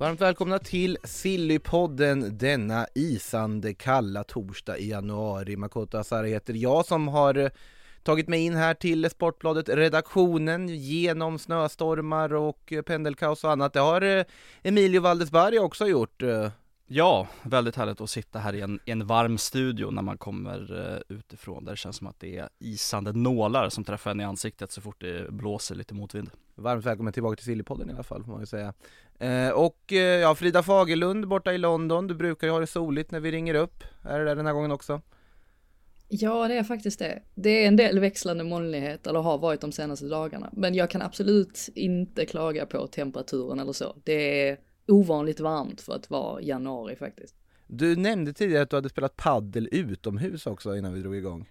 Varmt välkomna till Sillypodden denna isande kalla torsdag i januari. Makoto Asara heter jag som har eh, tagit mig in här till Sportbladet redaktionen genom snöstormar och pendelkaos och annat. Det har eh, Emilio Valdesberg också gjort. Eh, Ja, väldigt härligt att sitta här i en, i en varm studio när man kommer eh, utifrån där det känns som att det är isande nålar som träffar en i ansiktet så fort det blåser lite motvind. Varmt välkommen tillbaka till Sillypodden i alla fall får man ju säga. Eh, och eh, ja, Frida Fagerlund borta i London, du brukar ju ha det soligt när vi ringer upp. Är det där den här gången också? Ja, det är faktiskt det. Det är en del växlande molnighet, eller har varit de senaste dagarna. Men jag kan absolut inte klaga på temperaturen eller så. Det är ovanligt varmt för att vara januari faktiskt. Du nämnde tidigare att du hade spelat paddel utomhus också innan vi drog igång.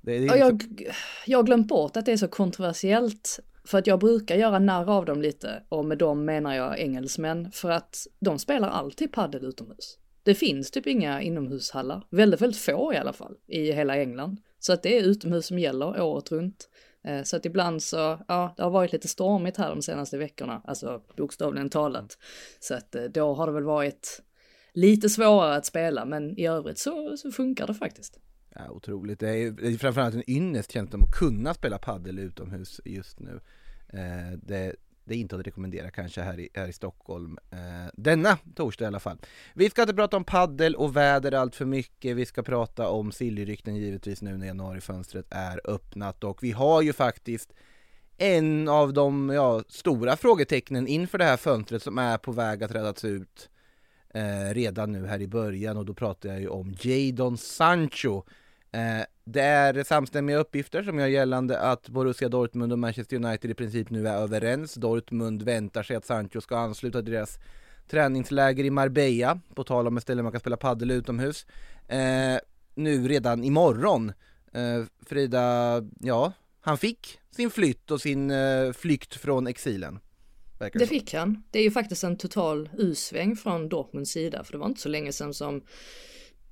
Det, det är Ja, liksom- jag, jag har glömt bort att det är så kontroversiellt. För att jag brukar göra narr av dem lite. Och med dem menar jag engelsmän. För att de spelar alltid paddel utomhus. Det finns typ inga inomhushallar. Väldigt, väldigt få i alla fall. I hela England. Så att det är utomhus som gäller året runt. Eh, så att ibland så, ja, det har varit lite stormigt här de senaste veckorna. Alltså bokstavligen talat. Så att eh, då har det väl varit lite svårare att spela. Men i övrigt så, så funkar det faktiskt. Ja, otroligt. Det är, det är framförallt en ynnest känns det att kunna spela paddel utomhus just nu. Eh, det, det är inte att rekommendera kanske här i, här i Stockholm eh, denna torsdag i alla fall. Vi ska inte prata om paddel och väder allt för mycket. Vi ska prata om siljerykten givetvis nu när januarifönstret är öppnat och vi har ju faktiskt en av de ja, stora frågetecknen inför det här fönstret som är på väg att räddas ut eh, redan nu här i början och då pratar jag ju om Jadon Sancho. Eh, det är samstämmiga uppgifter som gör gällande att Borussia Dortmund och Manchester United i princip nu är överens. Dortmund väntar sig att Sancho ska ansluta till deras träningsläger i Marbella, på tal om ett ställe man kan spela padel utomhus. Eh, nu redan imorgon. Eh, Frida, ja, han fick sin flytt och sin eh, flykt från exilen. Verkar Det fick han. Det är ju faktiskt en total U-sväng från Dortmunds sida, för det var inte så länge sedan som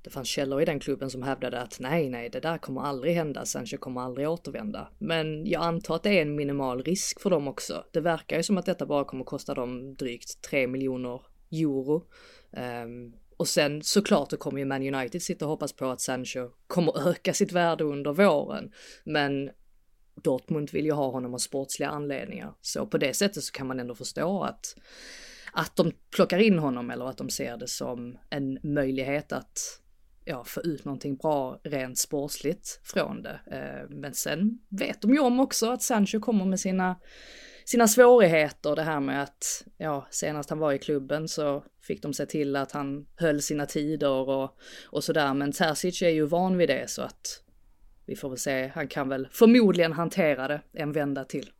det fanns källor i den klubben som hävdade att nej, nej, det där kommer aldrig hända, Sancho kommer aldrig återvända. Men jag antar att det är en minimal risk för dem också. Det verkar ju som att detta bara kommer kosta dem drygt 3 miljoner euro. Um, och sen såklart då kommer ju Man United sitta och hoppas på att Sancho kommer öka sitt värde under våren. Men Dortmund vill ju ha honom av sportsliga anledningar. Så på det sättet så kan man ändå förstå att, att de plockar in honom eller att de ser det som en möjlighet att ja, få ut någonting bra rent sportsligt från det. Eh, men sen vet de ju om också att Sancho kommer med sina, sina svårigheter. Det här med att, ja, senast han var i klubben så fick de se till att han höll sina tider och, och sådär. Men Terzic är ju van vid det så att vi får väl se, han kan väl förmodligen hantera det en vända till.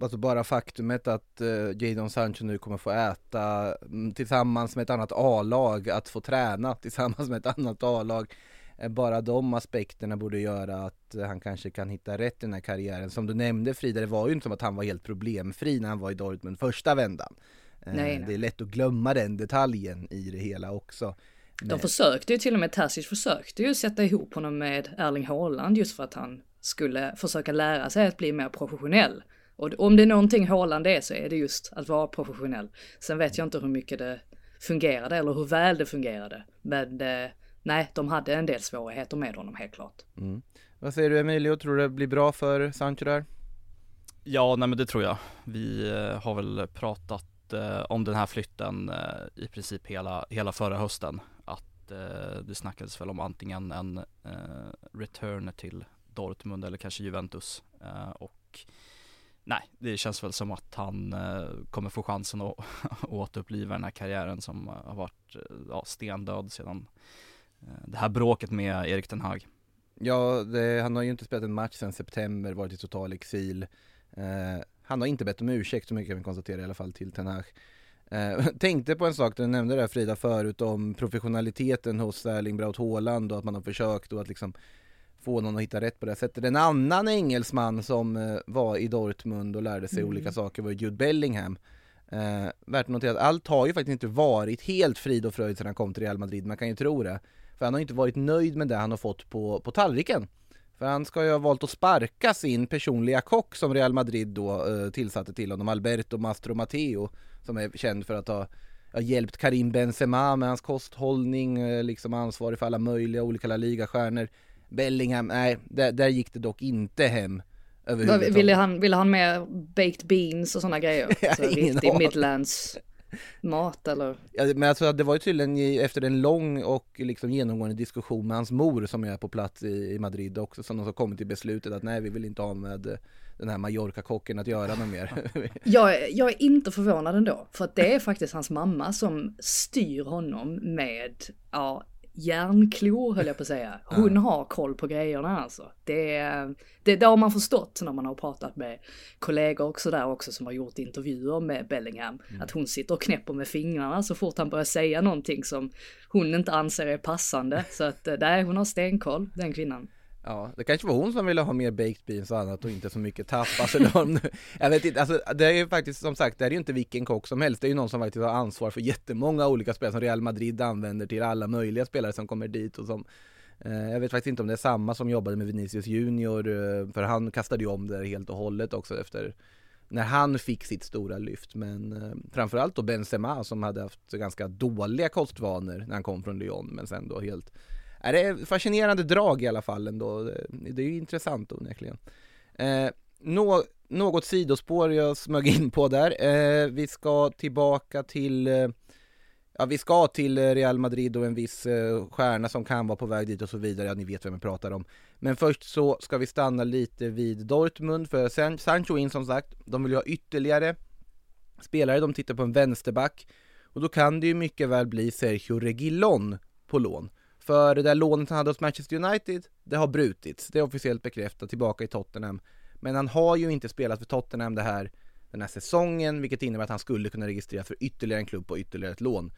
Alltså bara faktumet att uh, Jadon Sancho nu kommer få äta mm, tillsammans med ett annat A-lag, att få träna tillsammans med ett annat A-lag. eh, Bara de aspekterna borde göra att eh, han kanske kan hitta rätt i den här karriären. Som du nämnde Frida, det var ju inte som att han var helt problemfri när han var i Dortmund första vändan. Nej, nej. Det är lätt att glömma den detaljen i det hela också. De försökte ju till och med, Terzic försökte ju sätta ihop honom med Erling Haaland just för att han skulle försöka lära sig att bli mer professionell. Och om det är någonting Haaland är så är det just att vara professionell. Sen vet jag inte hur mycket det fungerade eller hur väl det fungerade. Men eh, nej, de hade en del svårigheter med honom helt klart. Mm. Vad säger du Emilio, tror du det blir bra för Sancho där? Ja, nej men det tror jag. Vi eh, har väl pratat eh, om den här flytten eh, i princip hela, hela förra hösten. Att eh, det snackades väl om antingen en eh, return till Dortmund eller kanske Juventus. Eh, och nej, det känns väl som att han eh, kommer få chansen att återuppliva den här karriären som eh, har varit eh, ja, stendöd sedan eh, det här bråket med Erik Ten Hag. Ja, det, han har ju inte spelat en match sedan september, varit i total exil. Eh, han har inte bett om ursäkt så mycket kan vi konstatera i alla fall till Ten Hag. Eh, tänkte på en sak, du nämnde det här Frida förut om professionaliteten hos Erling Braut Haaland och att man har försökt och att liksom få någon att hitta rätt på det sättet. En annan engelsman som eh, var i Dortmund och lärde sig Mm. olika saker var Jude Bellingham. Eh, värt att notera att allt har ju faktiskt inte varit helt frid och fröjd sedan han kom till Real Madrid, man kan ju tro det. För han har inte varit nöjd med det han har fått på, på tallriken. För han ska ju ha valt att sparka sin personliga kock som Real Madrid då eh, tillsatte till honom, Alberto Mastro Matteo, som är känd för att ha, ha hjälpt Karim Benzema med hans kosthållning, eh, liksom ansvarig för alla möjliga olika La Liga-stjärnor. Bellingham, nej, där, där gick det dock inte hem. Ville han, ville han med baked beans och sådana grejer? Jag har Så ingen riktig midlands mat eller? Ja, men alltså det var ju tydligen i, efter en lång och liksom genomgående diskussion med hans mor som är på plats i, i Madrid också som de har kommit till beslutet att nej vi vill inte ha med den här Mallorca-kocken att göra något mer. Jag, är- jag är inte förvånad ändå, för att det är faktiskt hans mamma som styr honom med, ja, järnklor höll jag på att säga. Hon har koll på grejerna alltså. Det, det, det har man förstått när man har pratat med kollegor och sådär också som har gjort intervjuer med Bellingham. Att hon sitter och knäpper med fingrarna så fort han börjar säga någonting som hon inte anser är passande. Så att eh, nej, hon har stenkoll, den kvinnan. Ja, det kanske var hon som ville ha mer baked beans och annat och inte så mycket tapas eller vad nu. Jag vet inte, alltså det är ju faktiskt som sagt, det är ju inte vilken kock som helst. Det är ju någon som faktiskt har ansvar för jättemånga olika spelare som Real Madrid använder till alla möjliga spelare som kommer dit och som eh, jag vet faktiskt inte om det är samma som jobbade med Vinicius Junior, eh, för han kastade ju om det helt och hållet också efter när han fick sitt stora lyft. Men eh, framförallt då Benzema som hade haft ganska dåliga kostvanor när han kom från Lyon, men sen då helt är det är fascinerande drag i alla fall ändå. Det- är ju intressant onekligen. Eh, nå, något sidospår jag smög in på där. Eh, vi ska tillbaka till eh, Ja, vi ska till Real Madrid och en viss eh, stjärna som kan vara på väg dit och så vidare. Ja, ni vet vem jag pratar om. Men först så ska vi stanna lite vid Dortmund för San- Sancho in som sagt. De vill ju ha ytterligare spelare. De tittar på en vänsterback och då kan det ju mycket väl bli Sergio Reguilon på lån. För det där lånet han hade hos Manchester United, det har brutits. Det är officiellt bekräftat tillbaka i Tottenham. Men han har ju inte spelat för Tottenham det här, den här säsongen, vilket innebär att han skulle kunna registreras för ytterligare en klubb på ytterligare ett lån.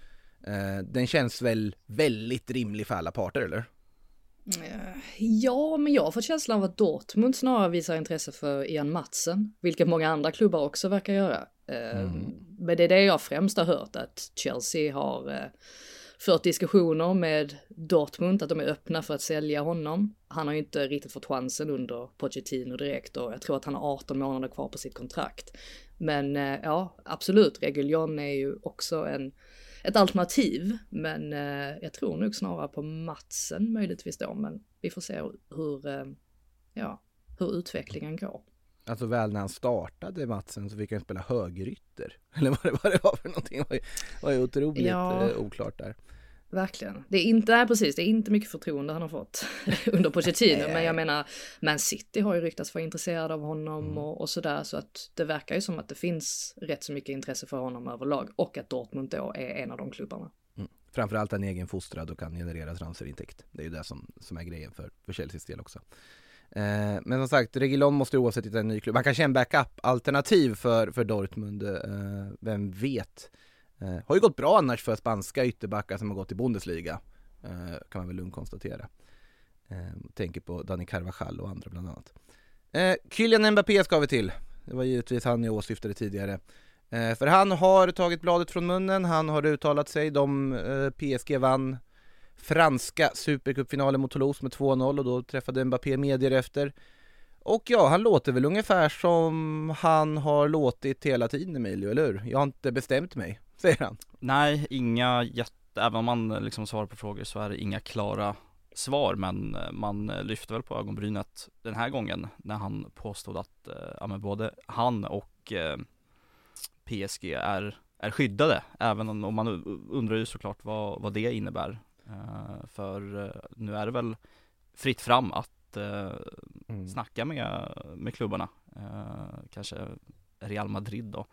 Eh, den känns väl väldigt rimlig för alla parter, eller? Eh, Ja, men jag har fått känslan av att Dortmund snarare visar intresse för Ian Matsen, vilket många andra klubbar också verkar göra. Eh, Men det är det jag främst har hört, att Chelsea har fört diskussioner med Dortmund, att de är öppna för att sälja honom. Han har ju inte riktigt fått chansen under Pochettino direkt och jag tror att han har 18 månader kvar på sitt kontrakt. Men eh, ja, absolut, Reguljon är ju också en ett alternativ, men eh, jag tror nog snarare på Matsen möjligtvis då, men vi får se hur, eh, ja, hur utvecklingen går. Alltså väl när han startade matchen så fick han spela högerytter. Eller vad det, vad det var för någonting, Det var ju- otroligt Ja. eh, oklart där. Verkligen. Det är inte, nej, precis, det är inte mycket förtroende han har fått under Pochettino, men jag menar, Man City har ju ryktats vara intresserade av honom och, och sådär, så att det verkar ju som att det finns rätt så mycket intresse för honom överlag och att Dortmund då är en av de klubbarna. Framförallt en egen fostrad och kan generera transferintäkt. Det är ju det som, som är grejen för, för Chelseas del också. Eh, men som sagt, Regilon måste oavsett hitta en ny klubb. Han kanske är en backup-alternativ för, för Dortmund, eh, vem vet. Eh, har ju gått bra annars för spanska ytterbackar som har gått i Bundesliga, eh, kan man väl lugnt konstatera. Eh, tänker på Dani Carvajal och andra bland annat. Eh, Kylian Mbappé ska vi till. Det var givetvis han jag åsyftade tidigare. Eh, för han har tagit bladet från munnen, han har uttalat sig, de eh, PSG vann franska supercupfinalen mot Toulouse med 2-0 och då träffade Mbappé medier efter. Och ja, han låter väl ungefär som han har låtit hela tiden Emilio, eller hur? Jag har inte bestämt mig, säger han. Nej, inga jätte, även om man eh, liksom svarar på frågor så är det inga klara svar men eh, man eh, lyfter lyfte väl på ögonbrynet den här gången när han påstod att ja, men både han och eh, PSG är, är skyddade även om man undrar ju såklart vad, vad det innebär för eh, nu är det väl fritt fram att eh, Mm. snacka med, med klubbarna eh, kanske Real Madrid då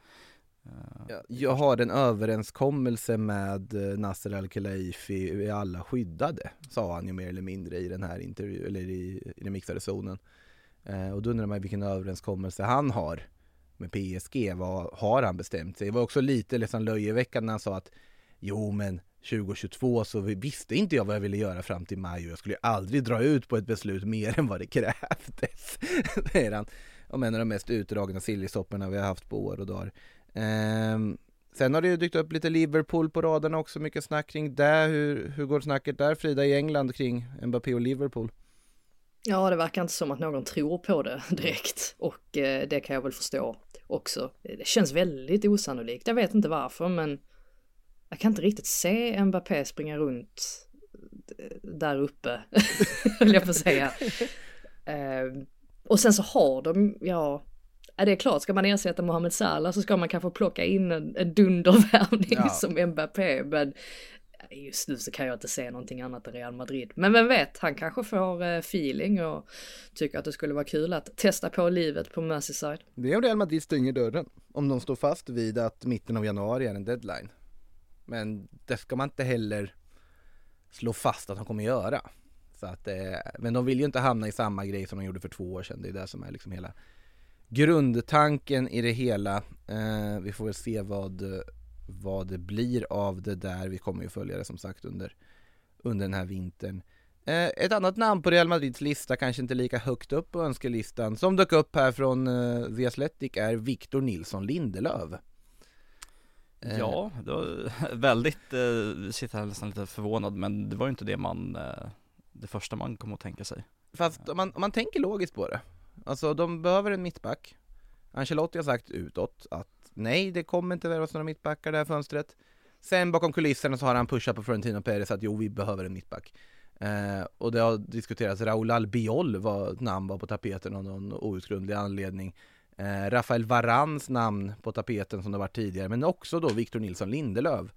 Eh, Ja, Jag har en överenskommelse med eh, Nasser Al-Khelaifi, vi är alla skyddade, sa han ju mer eller mindre i den här intervjun, eller i, i den mixade zonen. Eh, och då undrar man vilken överenskommelse han har med PSG. Vad har han bestämt sig? Det var också lite liksom löjeväckande när han sa att jo men 2022 så visste inte jag vad jag ville göra fram till maj och jag skulle ju aldrig dra ut på ett beslut mer än vad det krävdes. säger han. Om en av de mest utdragna sillysopporna vi har haft på år och dagar. Ehm, sen har det ju dykt upp lite Liverpool på raderna också, mycket snack kring det. Hur, hur går snacket där Frida i England kring Mbappé och Liverpool? Ja, det verkar inte som att någon tror på det direkt och eh, det kan jag väl förstå också. Det känns väldigt osannolikt. Jag vet inte varför, men jag kan inte riktigt se Mbappé springa runt eh, där uppe, höll jag på att säga. Eh, och sen så har de, ja, Ja, det är klart, ska man ersätta Mohamed Salah så ska man kanske plocka in en, en dundervärvning Ja. som Mbappé, men just nu så kan jag inte se någonting annat än Real Madrid. Men vem vet, han kanske får eh, feeling och tycker att det skulle vara kul att testa på livet på Merseyside. Det är om Real Madrid stänger dörren. Om de står fast vid att mitten av januari är en deadline. Men det ska man inte heller slå fast att de kommer göra. Så att, eh, men de vill ju inte hamna i samma grej som de gjorde för två år sedan. Det är det som är liksom hela grundtanken i det hela. Eh, vi får väl se vad, vad det blir av det där. Vi kommer ju följa det som sagt under, under den här vintern. Eh, ett annat namn på Real Madrids lista, kanske inte lika högt upp på önskelistan, som dök upp här från eh, The Athletic är Victor Nilsson Lindelöf. Eh, Ja, det var väldigt, eh, sitter här nästan lite förvånad men det var ju inte det man, eh, det första man kom att tänka sig. Fast om man, om man tänker logiskt på det. Alltså de behöver en mittback. Ancelotti har sagt utåt att nej, det kommer inte värvas några mittbackar det här fönstret. Sen bakom kulisserna så har han pushat på Florentino Perez att jo, vi behöver en mittback. Eh, och det har diskuterats, Raúl Albiol var ett namn var på tapeten av någon outgrundlig anledning. Eh, Rafael Varans namn på tapeten som det varit tidigare, men också då Victor Nilsson Lindelöf.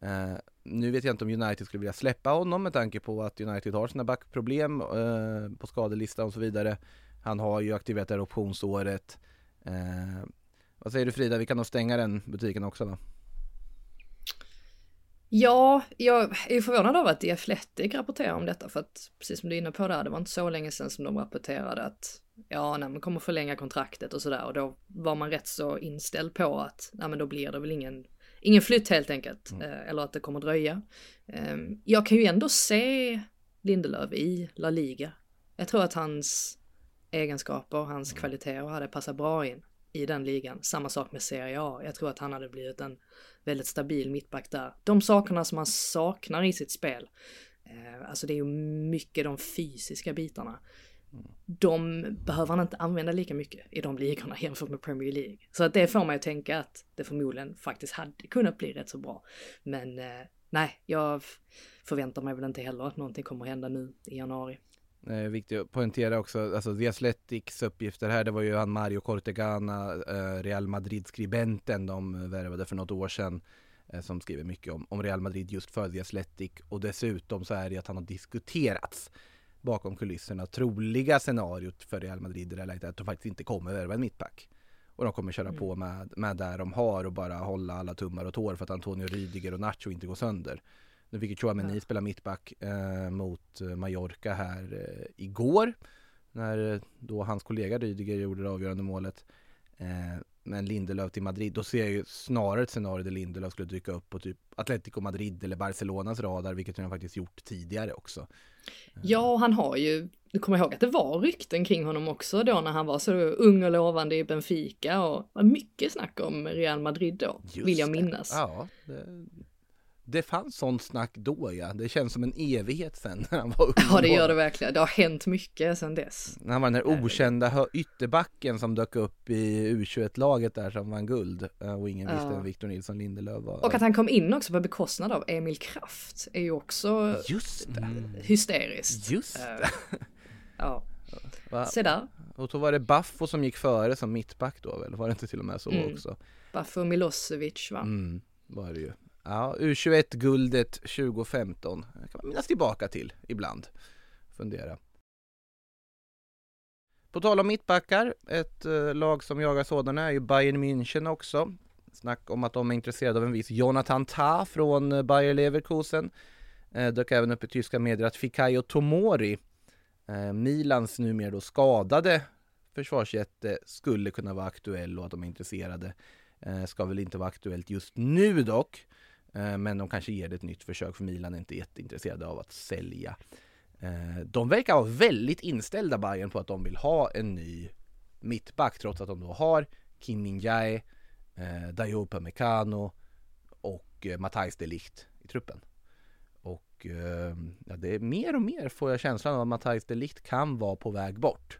Eh, nu vet jag inte om United skulle vilja släppa honom med tanke på att United har sina backproblem eh, på skadelistan och så vidare. Han har ju aktiverat det här optionsåret. Eh, vad säger du Frida, vi kan nog stänga den butiken också då Ja, jag är förvånad över att The Athletic rapporterar om detta för att precis som du är inne på där, det var inte så länge sedan som de rapporterade att ja, nej, man kommer förlänga kontraktet och sådär och då var man rätt så inställd på att nej, men då blir det väl ingen, ingen flytt helt enkelt eh, eller att det kommer dröja. Eh, jag kan ju ändå se Lindelöf i La Liga. Jag tror att hans egenskaper, hans kvaliteter hade passat bra in i den ligan. Samma sak med Serie A. Jag tror att han hade blivit en väldigt stabil mittback där. De sakerna som han saknar i sitt spel, eh, alltså det är ju mycket de fysiska bitarna. De behöver han inte använda lika mycket i de ligorna jämfört med Premier League. Så att det får mig att tänka att det förmodligen faktiskt hade kunnat bli rätt så bra. Men eh, nej, jag förväntar mig väl inte heller att någonting kommer att hända nu i januari. Eh, viktigt att poängtera också, alltså The Athletics uppgifter här, det var ju han Mario Cortegana, eh, Real Madrid-skribenten de värvade för något år sedan, eh, som skriver mycket om, om Real Madrid just för The Athletic. Och dessutom så är det att han har diskuterats bakom kulisserna, troliga scenariot för Real Madrid i det här läget är att de faktiskt inte kommer värva en mittback. Och de kommer köra på med, med där de har och bara hålla alla tummar och tår för att Antonio Rydiger och Nacho inte går sönder. Nu fick ju Chouameni spela mittback eh, mot eh, Mallorca här eh, igår. När eh, då hans kollega Rydiger gjorde det avgörande målet. Eh, men Lindelöf till Madrid, då ser jag ju snarare ett scenario där Lindelöf skulle dyka upp på typ Atletico Madrid eller Barcelonas radar, vilket han faktiskt gjort tidigare också. Ja, och han har ju, du kommer ihåg att det var rykten kring honom också då när han var så ung och lovande i Benfica och det var mycket snack om Real Madrid då, Just vill jag det. minnas. Ja, det, det fanns sånt snack då ja. Det känns som en evighet sen när han var ung. Ja, det gör det verkligen. Det har hänt mycket sedan dess. Han var den där okända ytterbacken som dök upp i U21-laget där som vann guld eh, och ingen visste Ja. vem Victor Nilsson Lindelöf var. Och att han kom in också på bekostnad av Emil Kraft är ju också Just det, hysteriskt. just Eh, det. Ja, Va? se där. Och så var det Baffo som gick före som mittback då väl? Var det inte till och med så Mm. också? Bafo Milosevic va? Mm, var det ju. Ja, U21-guldet 2015 Det kan man minnas tillbaka till ibland. Fundera. På tal om mittbackar, ett eh, lag som jagar sådana är ju Bayern München också. Snack om att de är intresserade av en viss Jonathan Tah från eh, Bayer Leverkusen. Eh, dök även upp i tyska medier att Fikayo Tomori, eh, Milans numera då skadade försvarsjätte skulle kunna vara aktuell och att de är intresserade. Eh, ska väl inte vara aktuellt just nu dock. Eh, men de kanske ger det ett nytt försök för Milan är inte jätteintresserade av att sälja. Eh, de verkar vara väldigt inställda Bayern på att de vill ha en ny mittback trots att de då har Kim Min-Jae, eh, Dayo Upamecano och eh, Matthijs de Ligt i truppen. Och ja, det är mer och mer får jag känslan av att Matthijs de Ligt kan vara på väg bort.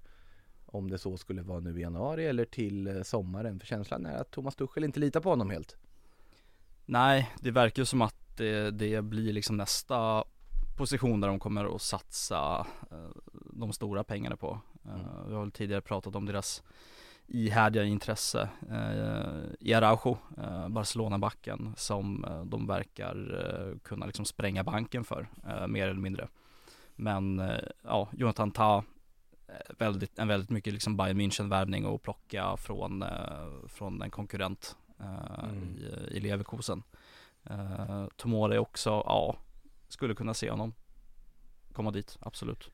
Om det så skulle vara nu i januari eller till sommaren. För känslan är att Thomas Tuchel inte litar på honom helt. Nej, det verkar ju som att det, det blir liksom nästa position där de kommer att satsa eh, de stora pengarna på. Eh, Mm. Vi har väl tidigare pratat om deras ihärdiga intresse eh, i Araujo, Barcelona-backen som de verkar kunna liksom spränga banken för, mer eller mindre. Men ja, Jonathan Ta, väldigt, en väldigt mycket liksom Bayern München-värvning och plocka från, från en konkurrent Mm. i, i Leverkusen. Eh, Tomori också, ja, skulle kunna se honom komma dit, absolut.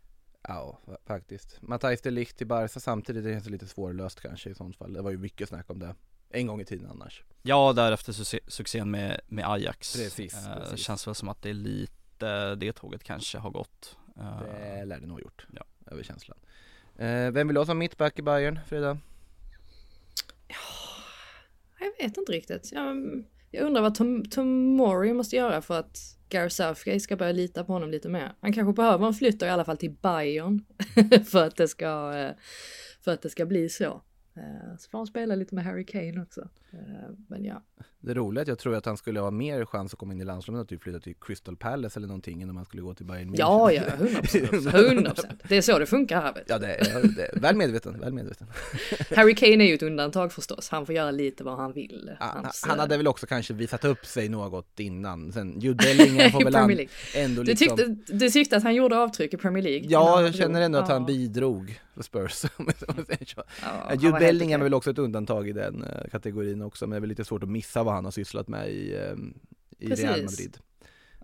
Ja, fa- faktiskt. Matthijs de Ligt till Barca samtidigt, det känns lite svårlöst kanske i sånt fall. Det var ju mycket snack om det. En gång i tiden annars. Ja, därefter succé, succén med, med Ajax. Precis, Eh, precis. Känns väl som att det är lite, det tåget kanske har gått. Eh, Det lär det nog gjort. Ja. Över känslan. Eh, vem vill du ha som mittback i Bayern, Frida? Jag vet inte riktigt. Jag, jag undrar vad Tom, Tomori måste göra för att Gareth Southgate ska börja lita på honom lite mer. Han kanske behöver en flytt i alla fall till Bayern för att det ska, eh, för att det ska bli så. Eh, så får han spela lite med Harry Kane också. Eh, Men ja, Det roliga är att jag tror att han skulle ha mer chans att komma in i landslaget och typ flytta till Crystal Palace eller någonting än om han skulle gå till Bayern München. ja, ja, 100%. 100%. Det är så det funkar här vet du. Ja, det är, det är väl medveten, väl medveten. Harry Kane är ju ett undantag förstås. Han får göra lite vad han vill. Han, Hans, han eh, hade väl också kanske visat upp sig något innan. Sen Jude Bellingham får väl Premier an- League. ändå Du liksom... tyckte, du tyckte att han gjorde avtryck i Premier League? Ja, han jag känner ändå att han Ja. bidrog för Spurs. Ja, han Jude Bellingham är väl också ett undantag i den eh, också, men det är väl lite svårt att missa vad han har sysslat med i, eh, i Real. Madrid.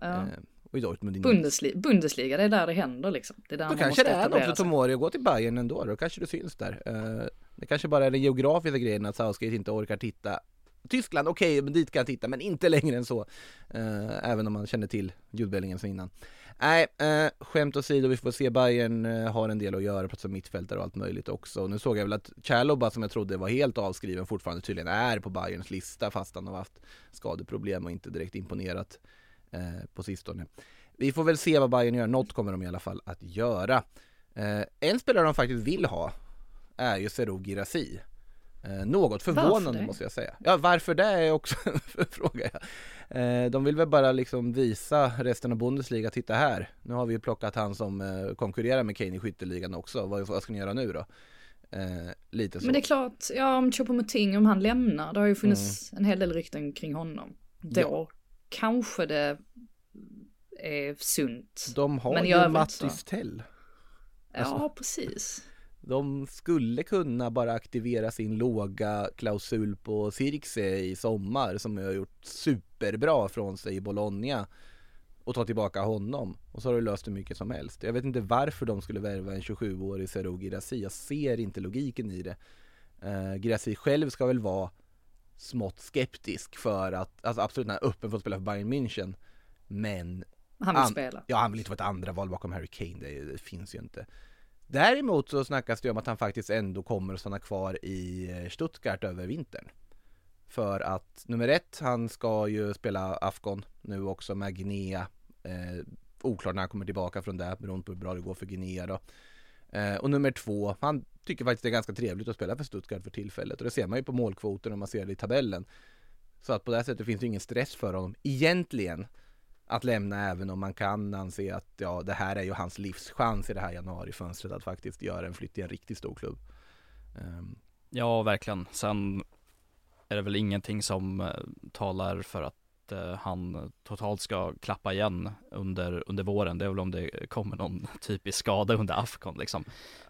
Ja. Eh, och i Dortmund. Bundesliga, Bundesliga, det är där det händer liksom. Det är där Då man kanske måste det är något för. Tomori att gå till Bayern ändå, då kanske det syns där. Eh, det kanske bara är den geografiska grejen att Southgate inte orkar titta. Tyskland, okej, men dit kan jag titta, men inte längre än så. Eh, även om man känner till Jude Bellingham som innan. Nej, eh, skämt åsido, vi får se Bayern eh, har en del att göra, precis mittfältare och allt möjligt också. Och nu såg jag väl att Chaloba som jag trodde var helt avskriven fortfarande tydligen är på Bayerns lista fast han har haft skadeproblem och inte direkt imponerat eh, på sistone. Vi får väl se vad Bayern gör, något kommer de i alla fall att göra. Eh, en spelare de faktiskt vill ha är ju Serou Girassi. Eh, något förvånande måste jag säga. Ja, varför det är också en fråga. Ja. Eh, de vill väl bara liksom visa resten av Bundesliga, titta här, nu har vi ju plockat han som eh, konkurrerar med Kane i skytteligan också, vad, vad ska ni göra nu då? Eh, lite så. Men det är klart, ja om Choupo-Moting, om han lämnar, det har ju funnits en hel del rykten kring honom. Då Mm. Ja. kanske det är sunt. De har Men ju Mattis Tell. Ja, alltså- precis. De skulle kunna bara aktivera sin låga klausul på Sirkse i sommar som har gjort superbra från sig i Bologna och ta tillbaka honom och så har du löst hur mycket som helst. Jag vet inte varför de skulle värva en 27-årig Serou Girassi. Jag ser inte logiken i det. Uh, Girassi själv ska väl vara smått skeptisk för att, alltså absolut han är öppen för att spela för Bayern München men Han vill An- spela. Ja, han vill inte vara ett andra val bakom Harry Kane, det, det finns ju inte. Däremot så snackas det om att han faktiskt ändå kommer att stanna kvar i eh, Stuttgart över vintern. För att nummer ett, han ska ju spela Afghan nu också med Guinea. Eh, oklart när han kommer tillbaka från det, beroende på hur bra det går för Guinea då. Eh, och nummer två, han tycker faktiskt det är ganska trevligt att spela för Stuttgart för tillfället. Och det ser man ju på målkvoten om man ser det i tabellen. Så att på det här sättet finns det ingen stress för honom egentligen att lämna även om man kan anse att ja, det här är ju hans livschans i det här januarifönstret att faktiskt göra en flytt till en riktigt stor klubb. Ehm, Ja, verkligen. Sen är det väl ingenting som eh, talar för att eh, han totalt ska klappa igen under, under våren. Det är väl om det kommer någon typisk skada under Afcon liksom.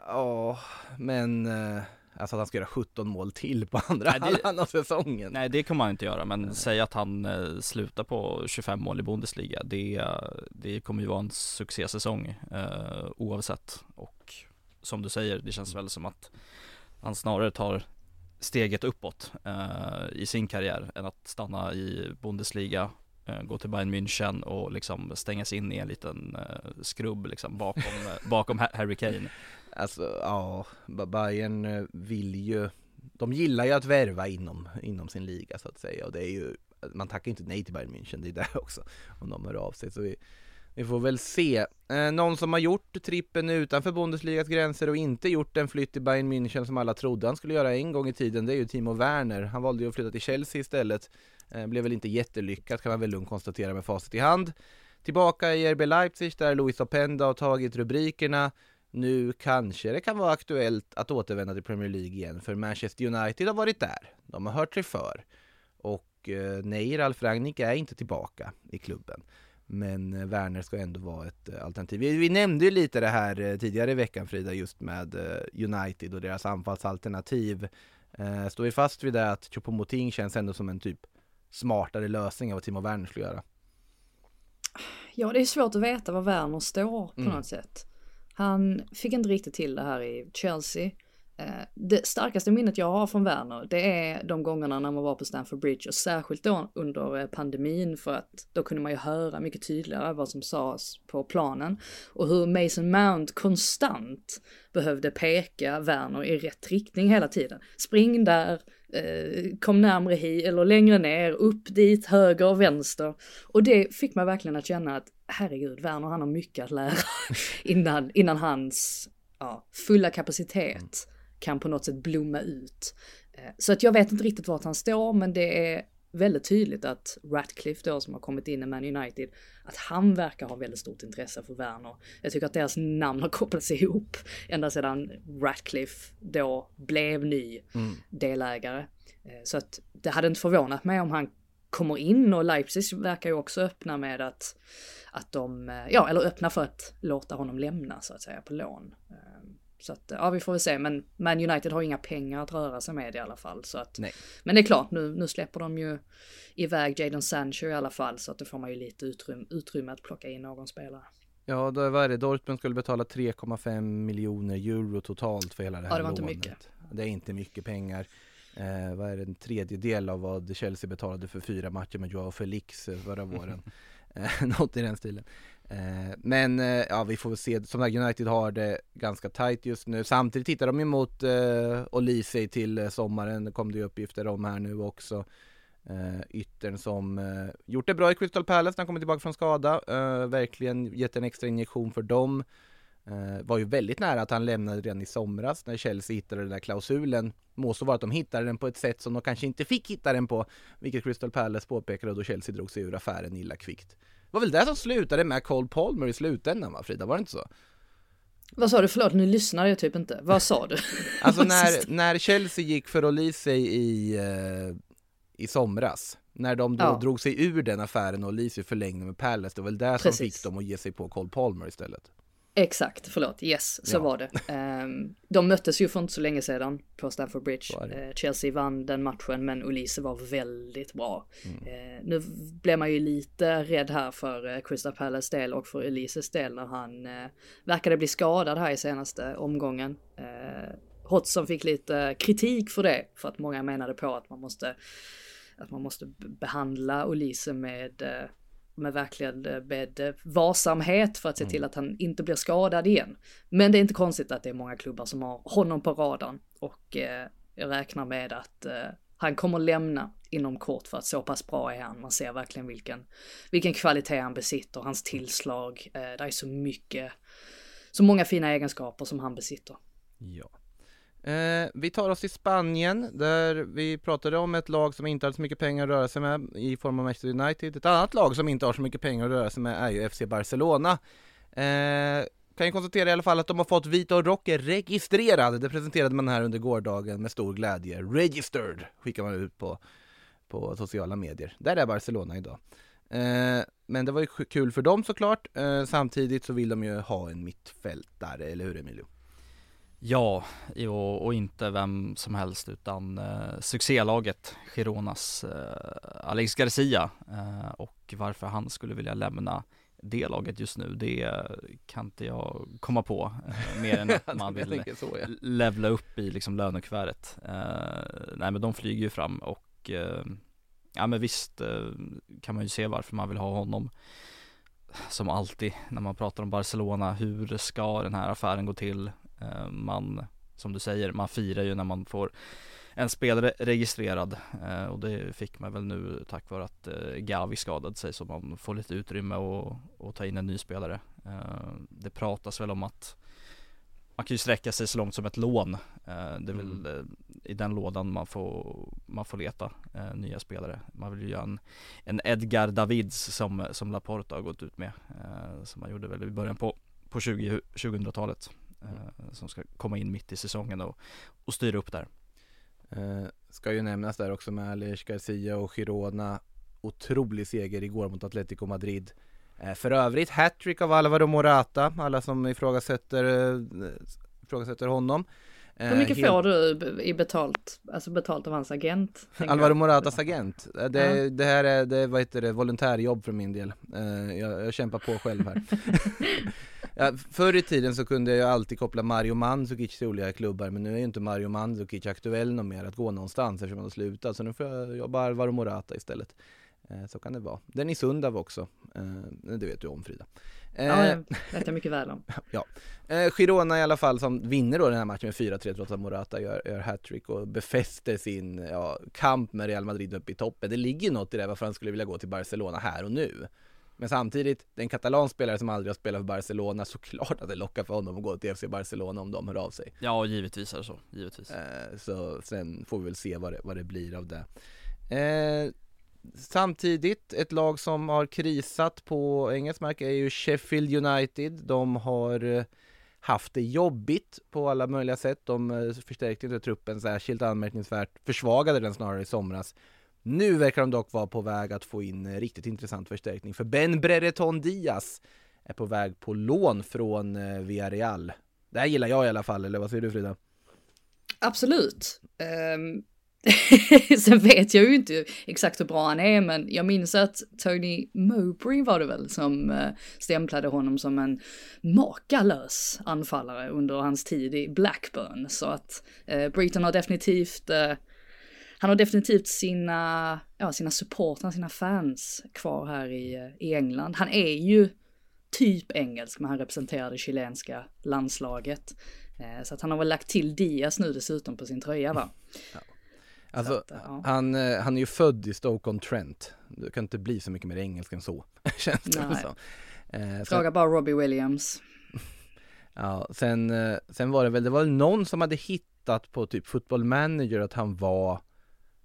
Ja, men eh, alltså att han ska göra 17 mål till på andra Nej, det- halvan av säsongen. Nej, det kommer han inte göra, men säg att han eh, slutar på 25 mål i Bundesliga. Det, det kommer ju vara en succésäsong eh, oavsett. Och som du säger, det känns väl som att han snarare tar steget uppåt eh, i sin karriär än att stanna i Bundesliga, Eh, gå till Bayern München och liksom stängas in i en liten eh, skrubb liksom bakom, eh, bakom Harry Kane. Alltså ja, Bayern vill ju De gillar ju att värva inom, inom sin liga så att säga. Och det är ju Man tackar inte nej till Bayern München, det är där också Om de hör av sig. Så vi, vi får väl se. Eh, Någon som har gjort trippen utanför Bundesligas gränser och inte gjort en flytt till Bayern München som alla trodde han skulle göra en gång i tiden Det är ju Timo Werner, han valde ju att flytta till Chelsea istället. Eh, blev väl inte jättelyckat kan man väl lugnt konstatera med facit i hand Tillbaka i RB Leipzig där Luis Openda har tagit rubrikerna nu kanske det kan vara aktuellt att återvända till Premier League igen för Manchester United har varit där. De har hört sig för. Och eh, nej, Ralf Rangnick är inte tillbaka i klubben. Men eh, Werner ska ändå vara ett eh, alternativ. Vi, vi nämnde ju lite det här tidigare i veckan Frida, just med United och deras anfallsalternativ. Eh, står vi fast vid det att Choupo-Moting känns ändå som en typ smartare lösning av vad Timo Werner skulle göra? Ja, det är svårt att veta var Werner står på Mm. något sätt. Han fick inte riktigt till det här i Chelsea. Eh, det starkaste minnet jag har från Werner, det är de gångerna när man var på Stamford Bridge och särskilt då under eh, pandemin för att då kunde man ju höra mycket tydligare vad som sades på planen och hur Mason Mount konstant behövde peka Werner i rätt riktning hela tiden. Spring där, eh, kom närmre hit eller längre ner, upp dit, höger, vänster. Och det fick mig verkligen att känna att herregud, Werner han har mycket att lära innan, innan hans ja, fulla kapacitet mm kan på något sätt blomma ut. Eh, Så att jag vet inte riktigt vart han står, men det är väldigt tydligt att Ratcliffe då som har kommit in i Man United, att han verkar ha väldigt stort intresse för Werner. Jag tycker att deras namn har kopplats ihop ända sedan Ratcliffe då blev ny delägare. Eh, Så att det hade inte förvånat mig om han kommer in och Leipzig verkar ju också öppna med att, att de, eh, ja eller öppna för att låta honom lämna så att säga på lån. Så att ja, vi får väl se, men Man United har inga pengar att röra sig med i alla fall. Så att, Nej. Men det är klart, nu, nu släpper de ju iväg Jadon Sancho i alla fall, så att då får man ju lite utrymme, utrymme att plocka in någon spelare. Ja, då är det? Dortmund skulle betala 3,5 miljoner euro totalt för hela det här Ja, det var inte lånet. mycket. Det är inte mycket pengar. Eh, vad är det, en tredjedel av vad Chelsea betalade för fyra matcher med Joao Felix eh, förra våren. Eh, Något i den stilen. Eh, men eh, ja, vi får väl se. Som sagt, United har det ganska tight just nu. Samtidigt tittar de emot eh, Olise till eh, sommaren. Det kom det ju uppgifter om här nu också. Eh, yttern som eh, gjort det bra i Crystal Palace när han kommer tillbaka från skada. Eh, verkligen gett en extra injektion för dem. Eh, var ju väldigt nära att han lämnade redan i somras när Chelsea hittade den där klausulen. Må så vara att de hittade den på ett sätt som de kanske inte fick hitta den på, vilket Crystal Palace påpekade och då Chelsea drog sig ur affären illa kvickt. Det var väl det som slutade med Cole Palmer i slutändan va Frida, var det inte så? Vad sa du? Förlåt, nu lyssnar jag typ inte. Vad sa du? Alltså när, när Chelsea gick för Olise i, eh, i somras, när de då Ja. drog sig ur den affären och Olise förlängde med Palace, det var väl det som Precis. fick dem att ge sig på Cole Palmer istället? Exakt, förlåt, yes, så Ja. var det. Ehm, de möttes ju för inte så länge sedan på Stamford Bridge. Eh, Chelsea vann den matchen, men Olise var väldigt bra. Mm. Eh, nu blev man ju lite rädd här för eh, Crystal Palace del och för Olises del när han verkade bli skadad här i senaste omgången. Hodgson fick lite kritik för det, för att många menade på att man måste att man måste behandla Olise med med verkligen eh, med eh, varsamhet för att se till att han inte blir skadad igen. Men det är inte konstigt att det är många klubbar som har honom på radarn och eh, jag räknar med att eh, han kommer lämna inom kort för att så pass bra är han. Man ser verkligen vilken, vilken kvalitet han besitter, hans tillslag. Eh, det är så mycket, så många fina egenskaper som han besitter. Ja. Eh, vi tar oss till Spanien där vi pratade om ett lag som inte hade så mycket pengar att röra sig med i form av Manchester United. Ett annat lag som inte har så mycket pengar att röra sig med är ju FC Barcelona. Eh, kan ju konstatera i alla fall att de har fått Vitor Roque registrerad. Det presenterade man här under gårdagen med stor glädje. Registered skickar man ut på, på sociala medier. Där är Barcelona idag. Eh, men det var ju kul för dem såklart. Eh, samtidigt så vill de ju ha en mittfältare, eller hur Emilio? Ja, och, och inte vem som helst utan eh, succélaget Gironas eh, Alex Garcia eh, och varför han skulle vilja lämna det laget just nu, det kan inte jag komma på. Eh, mer än att man vill så, ja. levla upp i liksom lönekuvertet. Eh, nej men de flyger ju fram och eh, ja men visst eh, kan man ju se varför man vill ha honom. Som alltid när man pratar om Barcelona, hur ska den här affären gå till? Eh, man, som du säger, man firar ju när man får en spelare registrerad eh, och det fick man väl nu tack vare att eh, Gavi skadade sig så man får lite utrymme och, och ta in en ny spelare. Det pratas väl om att man kan ju sträcka sig så långt som ett lån. Det är väl Mm. i den lådan man får, man får leta nya spelare. Man vill ju göra en, en Edgar Davids som, som Laporta har gått ut med. Som man gjorde väl i början på, på 20, 2000-talet. Eh, som ska komma in mitt i säsongen och, och styra upp där. Eh, ska ju nämnas där också med Alish Garcia och Girona. Otrolig seger igår mot Atletico Madrid. Eh, för övrigt hattrick av Alvaro Morata, alla som ifrågasätter, eh, ifrågasätter honom. Eh, Hur mycket helt- får du i betalt, alltså betalt av hans agent? Alvaro? Moratas agent. Eh, Det, Ja. det här är, det, vad heter det, volontärjobb för min del. Eh, jag, jag kämpar på själv här. ja, förr i tiden så kunde jag alltid koppla Mario Mandzukic till olika klubbar men nu är ju inte Mario Mandzukic aktuell någon mer att gå någonstans eftersom han har slutat så nu får jag jobba Alvaro Morata istället. Eh, så kan det vara. Den i Sundav också. Eh, det vet du om Frida. Eh, Ja, det vet jag mycket väl om. Eh, Girona i alla fall som vinner då den här matchen med 4-3 trots att Morata gör, gör hattrick och befäster sin ja, kamp med Real Madrid uppe i toppen. Det ligger något i det varför han skulle vilja gå till Barcelona här och nu. Men samtidigt, det är en katalansk spelare som aldrig har spelat för Barcelona, såklart att det lockar för honom att gå till FC Barcelona om de hör av sig. Ja, givetvis är det så, givetvis. Eh, så sen får vi väl se vad det, vad det blir av det. Eh, samtidigt, ett lag som har krisat på engelsk mark är ju Sheffield United. De har eh, haft det jobbigt på alla möjliga sätt. De eh, förstärkte inte truppen särskilt anmärkningsvärt, försvagade den snarare i somras. Nu verkar de dock vara på väg att få in eh, riktigt intressant förstärkning för Ben Brereton Diaz är på väg på lån från Villarreal. Det här gillar jag i alla fall, eller vad säger du Frida? Absolut. Um sen vet jag ju inte exakt hur bra han är, men jag minns att Tony Mowbray var det väl som eh, stämplade honom som en makalös anfallare under hans tid i Blackburn. Så att eh, Britton har definitivt eh, han har definitivt sina, ja, sina supportrar, sina fans kvar här i, i England. Han är ju typ engelsk, men han representerar det chilenska landslaget. Eh, Så att han har väl lagt till Diaz nu dessutom på sin tröja va? Alltså, Så att, ja. han, eh, han är ju född i Stoke-on-Trent. Det kan inte bli så mycket mer engelsk än så, känns det Nej. som. Eh, sen, Fråga bara Robbie Williams. ja, sen, eh, sen var det väl, det var någon som hade hittat på typ Football Manager att han var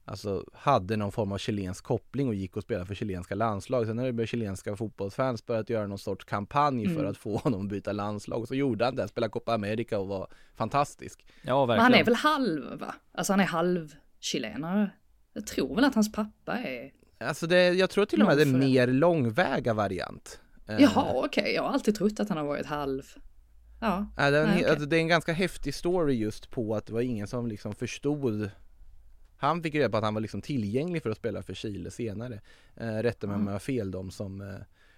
Alltså hade någon form av chilensk koppling och gick och spelade för chilenska landslag. Sen har det chilenska fotbollsfans börjat göra någon sorts kampanj för Mm. att få honom att byta landslag. Och så gjorde han det, spelade Copa America och var fantastisk. Ja, Men verkligen. han är väl halv va? Alltså han är halv chilenare. Jag tror väl att hans pappa är... Alltså det, jag tror till och med det är mer långväga variant. Eh, Jaha okej, jag har alltid trott att han har varit halv. Ja, Ja, det, är en, Nej, okej. alltså, det är en ganska häftig story just på att det var ingen som liksom förstod Han fick reda på att han var liksom tillgänglig för att spela för Chile senare eh, Rätta mig om Mm. jag har fel de som eh,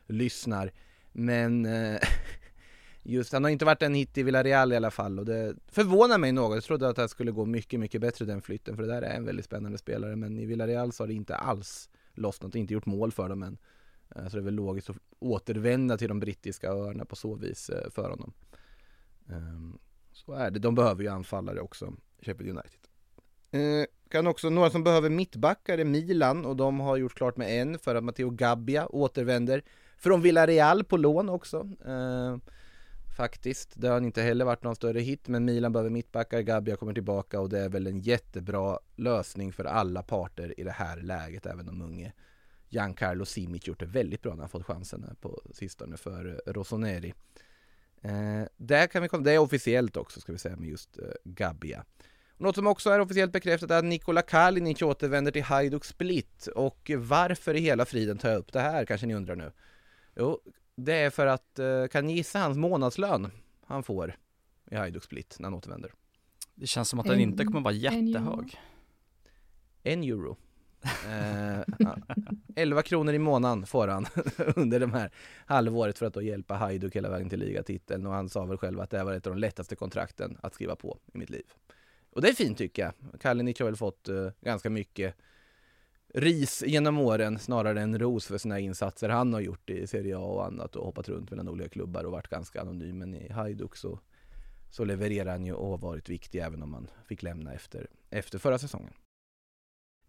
lyssnar Men eh, Just, han har inte varit en hit i Villarreal i alla fall och det förvånar mig något. Jag trodde att det skulle gå mycket, mycket bättre den flytten för det där är en väldigt spännande spelare men i Villarreal så har det inte alls lossnat, inte gjort mål för dem än. Eh, så det är väl logiskt att återvända till de brittiska öarna på så vis eh, för honom. Ehm, så är det, de behöver ju anfallare också, Sheffield United. Eh, kan också, några som behöver mittbackar är Milan och de har gjort klart med en för att Matteo Gabbia återvänder från Villarreal på lån också. Faktiskt, det har inte heller varit någon större hit men Milan behöver mittbackar, Gabia kommer tillbaka och det är väl en jättebra lösning för alla parter i det här läget, även om unge Giancarlo Simic gjort det väldigt bra när han fått chansen här på sistone för eh, Rossoneri. Eh, där kan vi komma, det är officiellt också ska vi säga med just eh, Gabia. Något som också är officiellt bekräftat är att Nikola Kalinic återvänder till Hajduk Split och varför i hela friden tar jag upp det här kanske ni undrar nu? Jo, det är för att, eh, kan ni gissa hans månadslön han får i Hajduk Split när han återvänder? Det känns som att den En- inte kommer vara jättehög. En euro. Eh, ja. 11 kronor i månaden får han under de här halvåret för att då hjälpa Hajduk hela vägen till ligatiteln och han sa väl själv att det här var ett av de lättaste kontrakten att skriva på i mitt liv. Och det är fint tycker jag. Kalinic har väl fått eh, ganska mycket ris genom åren snarare än ros för sina insatser han har gjort i Serie A och annat och hoppat runt mellan olika klubbar och varit ganska anonym. Men i Hajduk så, så levererar han ju och har varit viktig även om han fick lämna efter, efter förra säsongen.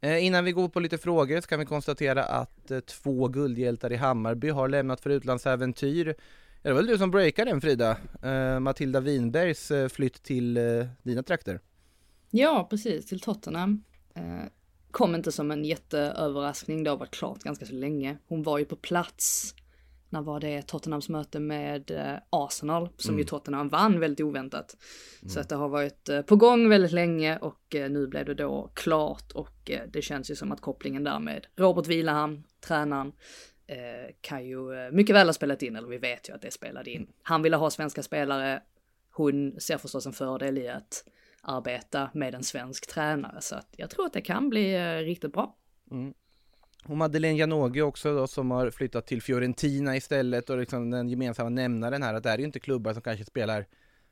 Eh, innan vi går på lite frågor så kan vi konstatera att eh, två guldhjältar i Hammarby har lämnat för utlandsäventyr. Ja, det var väl du som breakade den Frida? Eh, Matilda Winbergs eh, flytt till eh, dina trakter. Ja, precis, till Tottenham. Eh, Kom inte som en jätteöverraskning, det har varit klart ganska så länge. Hon var ju på plats när var det Tottenhams möte med eh, Arsenal som Mm. ju Tottenham vann väldigt oväntat. Så att det har varit eh, på gång väldigt länge och eh, nu blev det då klart och det känns ju som att kopplingen där med Robert Vilahamn, tränaren, kan ju mycket väl ha spelat in, eller vi vet ju att det spelade in. Han ville ha svenska spelare, hon ser förstås en fördel i att arbeta med en svensk tränare. Så att jag tror att det kan bli eh, riktigt bra. Mm. Och Madeleine Janogy också då som har flyttat till Fiorentina istället och liksom den gemensamma nämnaren här att det här är ju inte klubbar som kanske spelar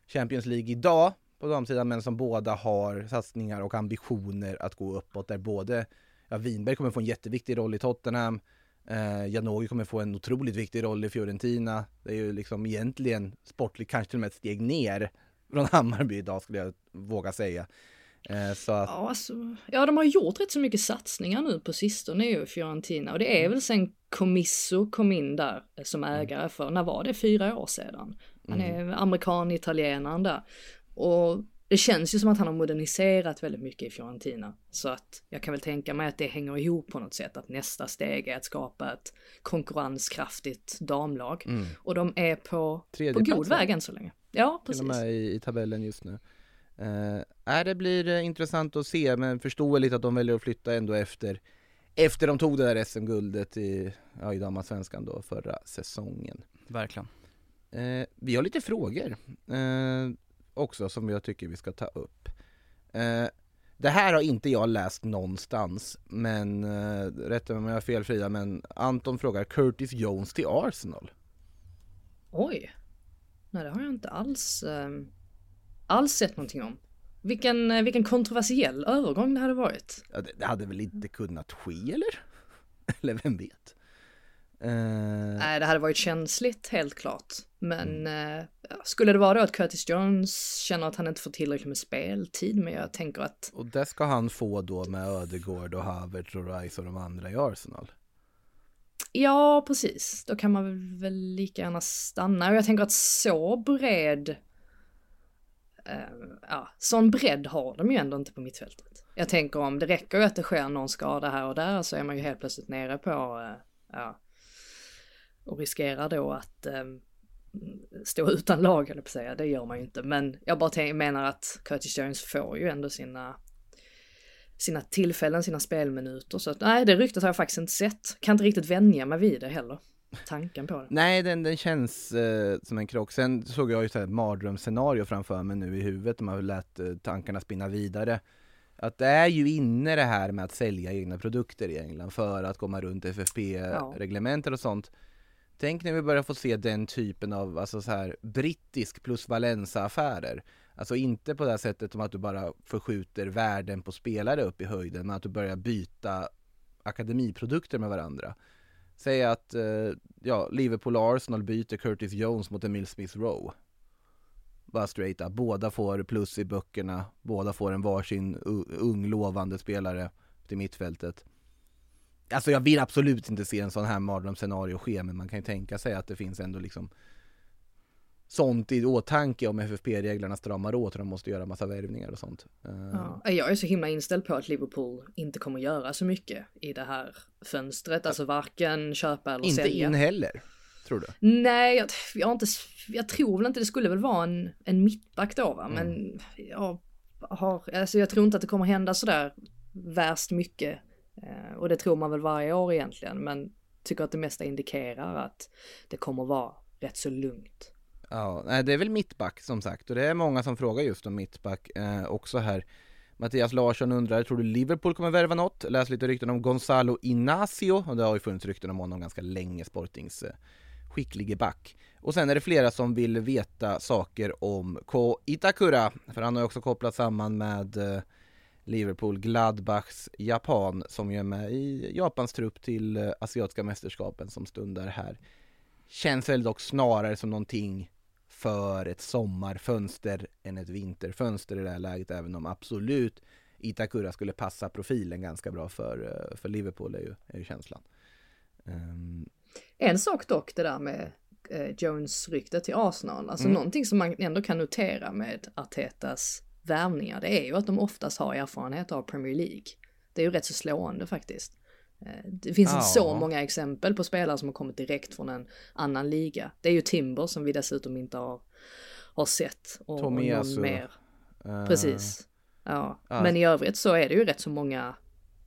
Champions League idag på damsidan men som båda har satsningar och ambitioner att gå uppåt där både ja, Winberg kommer få en jätteviktig roll i Tottenham eh, Janogy kommer få en otroligt viktig roll i Fiorentina. Det är ju liksom egentligen sportligt kanske till och med ett steg ner från Hammarby idag skulle jag våga säga eh, så att Ja, alltså, ja, de har gjort rätt så mycket satsningar nu på sistone ju, Fiorentina. Och det är väl sen Comisso kom in där eh, som ägare för, när var det, fyra år sedan? Han är amerikan, italienaren där. Och det känns ju som att han har moderniserat väldigt mycket i Fiorentina. Så att jag kan väl tänka mig att det hänger ihop på något sätt, att nästa steg är att skapa ett konkurrenskraftigt damlag. Och de är på, Tredje på god plats, väg än så länge. Ja, till och precis. med i, i tabellen just nu. Eh, äh, det blir eh, intressant att se, men förståeligt att de väljer att flytta ändå efter efter de tog det där SM-guldet i, ja, i damallsvenskan då förra säsongen. Verkligen. Eh, vi har lite frågor eh, också som jag tycker vi ska ta upp. Eh, det här har inte jag läst någonstans, men eh, rätta mig om jag har fel Frida, men Anton frågar Curtis Jones till Arsenal. Oj. Nej, det har jag inte alls, eh, alls sett någonting om. Vilken, eh, vilken kontroversiell övergång det hade varit. Ja, det, det hade väl inte kunnat ske eller? eller vem vet? Eh, Nej, det hade varit känsligt helt klart. Men eh, ja, skulle det vara då att Curtis Jones känner att han inte får tillräckligt med speltid, men jag tänker att och det ska han få då med Ödegård och Havertz och Rice och de andra i Arsenal ja, precis, då kan man väl lika gärna stanna. Och jag tänker att så bred, Uh, ja, sån bredd har de ju ändå inte på mittfältet. Jag tänker om det räcker ju att det sker någon skada här och där så är man ju helt plötsligt nere på, uh, ja, och riskerar då att uh, stå utan lag, eller på att säga. Det gör man ju inte. Men jag bara menar att Curtis Jones får ju ändå sina sina tillfällen, sina spelminuter. Så att, nej, det ryktet har jag faktiskt inte sett. Kan inte riktigt vänja mig vid det heller. Tanken på det. Nej, den, den känns eh, som en krock. Sen såg jag ju så här ett mardrömsscenario framför mig nu i huvudet man lät eh, tankarna spinna vidare. Att det är ju inne det här med att sälja egna produkter i England för att komma runt FFP-reglementer och sånt. Tänk när vi börjar få se den typen av alltså så här, brittisk plus Valenza-affärer. Alltså inte på det här sättet som att du bara förskjuter värden på spelare upp i höjden, men att du börjar byta akademiprodukter med varandra. Säg att eh, ja, Liverpool-Arsenal byter Curtis Jones mot Emil Smith Rowe. Bara straight up. Båda får plus i böckerna, båda får en varsin ung lovande spelare till mittfältet. Alltså jag vill absolut inte se en sån här mardrömsscenario ske, men man kan ju tänka sig att det finns ändå liksom sånt i åtanke om FFP-reglerna stramar åt och de måste göra massa värvningar och sånt. Eh, Ja. Jag är så himla inställd på att Liverpool inte kommer göra så mycket i det här fönstret. Alltså varken köpa eller Inte sälja. in heller, tror du? Nej, jag, jag, inte, jag tror väl inte det skulle väl vara en, en mittback då va, men Mm. jag har, alltså jag tror inte att det kommer hända sådär värst mycket. Eh, och det tror man väl varje år egentligen, men tycker att det mesta indikerar att det kommer vara rätt så lugnt. Ja, nej, det är väl mittback som sagt och det är många som frågar just om mittback eh, också här. Mattias Larsson undrar, tror du Liverpool kommer värva något? Läs lite rykten om Gonzalo Inacio och det har ju funnits rykten om honom ganska länge, Sportings eh, skicklige back. Och sen är det flera som vill veta saker om Ko Itakura, för han har ju också kopplat samman med eh, Liverpool, Gladbachs Japan som ju är med i Japans trupp till eh, asiatiska mästerskapen som stundar här. Känns väl dock snarare som någonting för ett sommarfönster än ett vinterfönster i det här läget, även om absolut Itakura skulle passa profilen ganska bra för, eh, för Liverpool är ju, är ju känslan. Um, en sak dock det där med eh, Jones-ryktet till Arsenal, alltså mm. någonting som man ändå kan notera med Artetas värvningar, det är ju att de oftast har erfarenhet av Premier League. Det är ju rätt så slående faktiskt. Eh, det finns inte så många exempel på spelare som har kommit direkt från en annan liga. Det är ju Timber som vi dessutom inte har, har sett. Och, och någon mer. Uh, Precis. Ja. Uh. Men i övrigt så är det ju rätt så många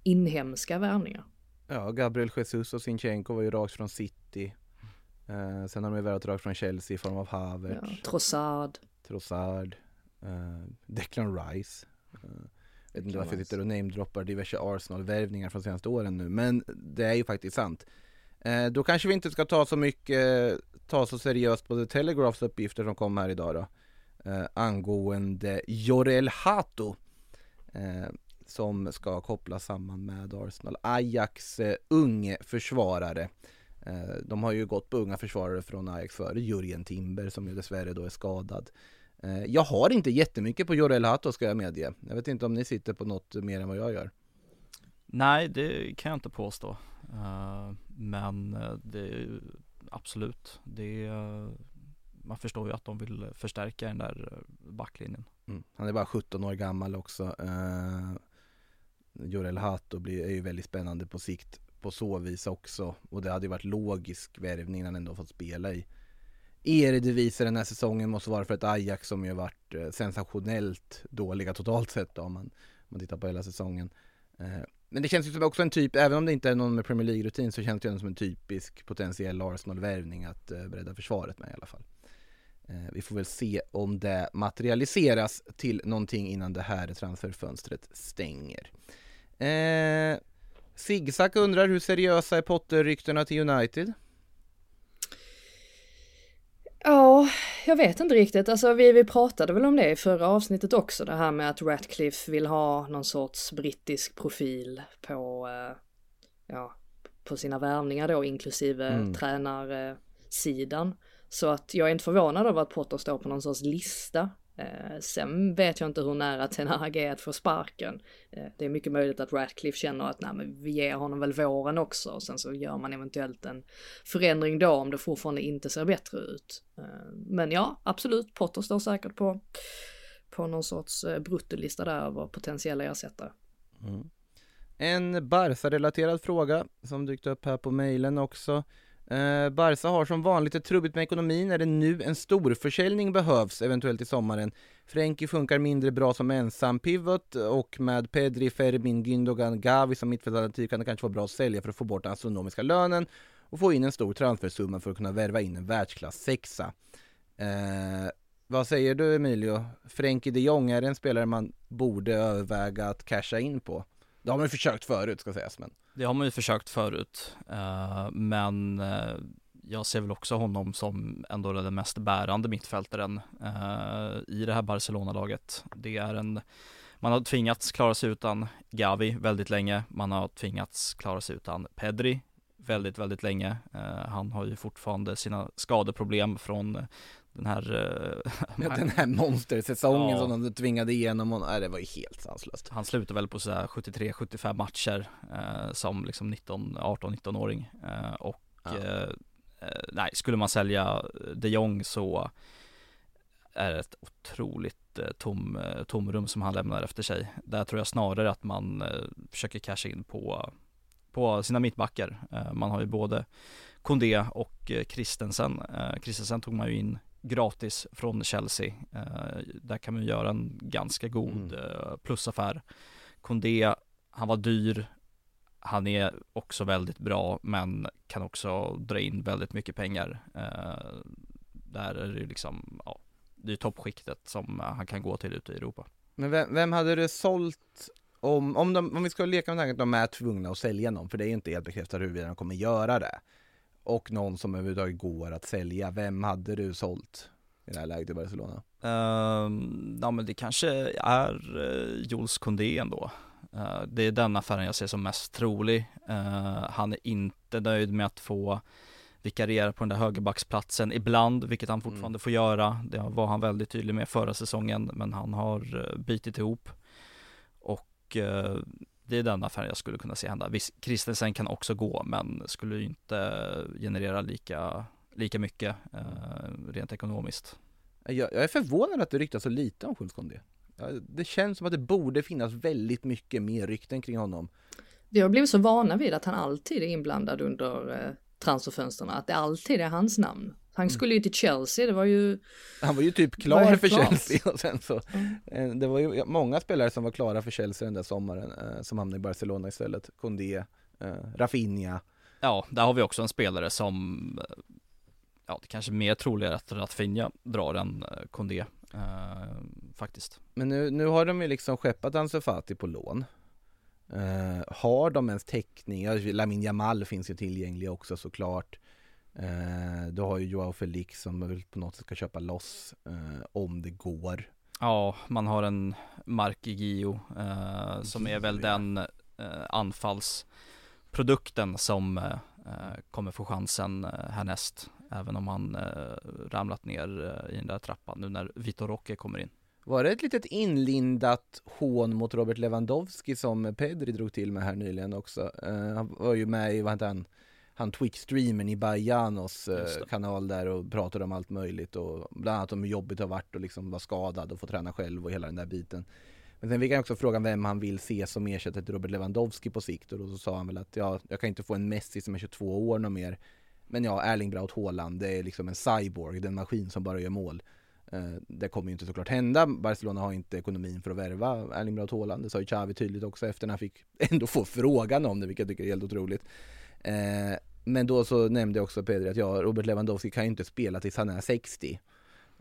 inhemska värvningar. Ja, Gabriel Jesus och Sinchenko var ju rakt från City. Uh, sen har de ju värvat rakt från Chelsea i form av Havertz. Ja, Trossard. Trossard. Declan Rice. Vet inte varför jag sitter och namedroppar diverse Arsenal-värvningar från senaste åren nu, men det är ju faktiskt sant. Eh, då kanske vi inte ska ta så mycket, ta så seriöst på The Telegraphs uppgifter som kom här idag då. Eh, angående Jorel Hato. Eh, som ska kopplas samman med Arsenal. Ajax eh, unge försvarare. Eh, de har ju gått på unga försvarare från Ajax före Jurgen Timber som ju dessvärre då är skadad. Eh, jag har inte jättemycket på Jorel Hato ska jag medge. Jag vet inte om ni sitter på något mer än vad jag gör. Nej, det kan jag inte påstå. Uh, men eh, det absolut, det man förstår ju att de vill förstärka den där backlinjen. Mm. Han är bara 17 år gammal också. Jorel Hato blir, är ju väldigt spännande på sikt på så vis också. Och det hade ju varit logisk värvning när han ändå fått spela i Eredivisie den här säsongen måste vara för ett Ajax som ju varit eh, sensationellt dåliga totalt sett då, om man, om man tittar på hela säsongen. Eh, men det känns ju som också en typ, även om det inte är någon med Premier League-rutin så känns det ju som en typisk potentiell Arsenal-värvning att eh, bredda försvaret med i alla fall. Vi får väl se om det materialiseras till någonting innan det här transferfönstret stänger. Eh, Zigzag undrar hur seriösa är Potter-ryktena till United? Ja, jag vet inte riktigt. Alltså vi, vi pratade väl om det i förra avsnittet också, det här med att Ratcliffe vill ha någon sorts brittisk profil på, uh, ja, på sina värvningar då, inklusive mm. tränarsidan. Så att jag är inte förvånad över att Potter står på någon sorts lista Eh, sen vet jag inte hur nära Tenag är att få sparken. Eh, det är mycket möjligt att Ratcliffe känner att nej, men vi ger honom väl våren också och sen så gör man eventuellt en förändring då om det fortfarande inte ser bättre ut. Eh, men ja, absolut, Potter står säkert på, på någon sorts eh, bruttolista där över potentiella ersättare. Mm. En Barca-relaterad fråga som dykt upp här på mejlen också. Eh, Barca har som vanligt ett trubbigt med ekonomin när det nu en storförsäljning behövs, eventuellt i sommaren. Frenkie funkar mindre bra som ensam pivot och med Pedri, Fermin, Gündogan, Gavi som mittfältalternativ kan det kanske vara bra att sälja för att få bort den astronomiska lönen och få in en stor transfersumma för att kunna värva in en världsklass sexa. Eh, vad säger du Emilio? Frenkie de Jong, är det en spelare man borde överväga att casha in på? Det har man ju försökt förut ska sägas men Det har man ju försökt förut uh, Men uh, jag ser väl också honom som ändå den mest bärande mittfältaren uh, i det här Barcelona-laget. Det är en man har tvingats klara sig utan Gavi väldigt länge. Man har tvingats klara sig utan Pedri väldigt, väldigt länge. han har ju fortfarande sina skadeproblem från den här uh, ja, Den här monstersäsongen ja. som de tvingade igenom och, nej, det var ju helt sanslöst Han slutade väl på sådär 73-75 matcher uh, som liksom 19, 18-19-åring uh, och ja. nej, skulle man sälja de Jong så är det ett otroligt tom, tomrum som han lämnar efter sig. Där tror jag snarare att man försöker casha in på, på sina mittbackar. Man har ju både Kondé och Christensen. Christensen tog man ju in gratis från Chelsea. Eh, där kan man göra en ganska god mm. Eh, plusaffär. Kondé, han var dyr, han är också väldigt bra men kan också dra in väldigt mycket pengar. Eh, där är det liksom, ja, det är toppskiktet som han kan gå till ute i Europa. Men vem, vem hade du sålt om, om, de, om vi ska leka med tanken att de är tvungna att sälja någon, för det är ju inte helt bekräftat huruvida de kommer göra det. Och någon som överhuvudtaget går att sälja, vem hade du sålt i det här läget i Barcelona? Ehm, ja men det kanske är uh, Jules Koundé ändå. Uh, det är den affären jag ser som mest trolig. Uh, han är inte nöjd med att få vikariera på den där högerbacksplatsen ibland, vilket han fortfarande Mm. får göra. Det var han väldigt tydlig med förra säsongen, men han har bitit ihop. Och det är den affären jag skulle kunna se hända. Visst, Christensen kan också gå, men skulle ju inte generera lika, lika mycket uh, rent ekonomiskt. Jag, jag är förvånad att det ryktas så lite om. Ja, Det känns som att det borde finnas väldigt mycket mer rykten kring honom. Vi har blivit så vana vid att han alltid är inblandad under eh, transferfönstren, att det alltid är hans namn. Han skulle ju till Chelsea, det var ju, Han var ju typ klar för klart. Chelsea och sen så eh, Det var ju många spelare som var klara för Chelsea den där sommaren eh, som hamnade i Barcelona istället. Koundé, eh, Rafinha. Ja, där har vi också en spelare som Ja, det kanske är mer troligare att Rafinha drar än Koundé eh, Faktiskt Men nu, nu har de ju liksom skeppat Ansu Fati på lån. Eh, har de ens täckning? Lamin Jamal finns ju tillgänglig också såklart. Eh, du har ju Joao Felix som väl på något sätt ska köpa loss eh, om det går. Ja, man har en Mark Gio eh, Som är väl den eh, anfallsprodukten som eh, eh, kommer få chansen eh, härnäst Även om han eh, ramlat ner eh, i den där trappan nu när Vitor Roque kommer in Var det ett litet inlindat hån mot Robert Lewandowski som Pedri drog till med här nyligen också? Eh, han var ju med i, vad heter han, han Twitch-streamen i Bajanos eh, kanal där och pratade om allt möjligt och bland annat om hur jobbigt det har varit att liksom vara skadad och få träna själv och hela den där biten. Men sen fick han också frågan vem han vill se som ersättare till Robert Lewandowski på sikt och då så sa han väl att ja, jag kan inte få en Messi som är 22 år och mer. Men ja, Erling Braut Haaland, det är liksom en cyborg, det är en maskin som bara gör mål. Eh, Det kommer ju inte såklart hända. Barcelona har inte ekonomin för att värva Erling Braut Haaland. Det sa ju Xavi tydligt också efter när han fick ändå få frågan om det, vilket jag tycker är helt otroligt. Men då så nämnde också Pedri att ja, Robert Lewandowski kan ju inte spela tills han är 60.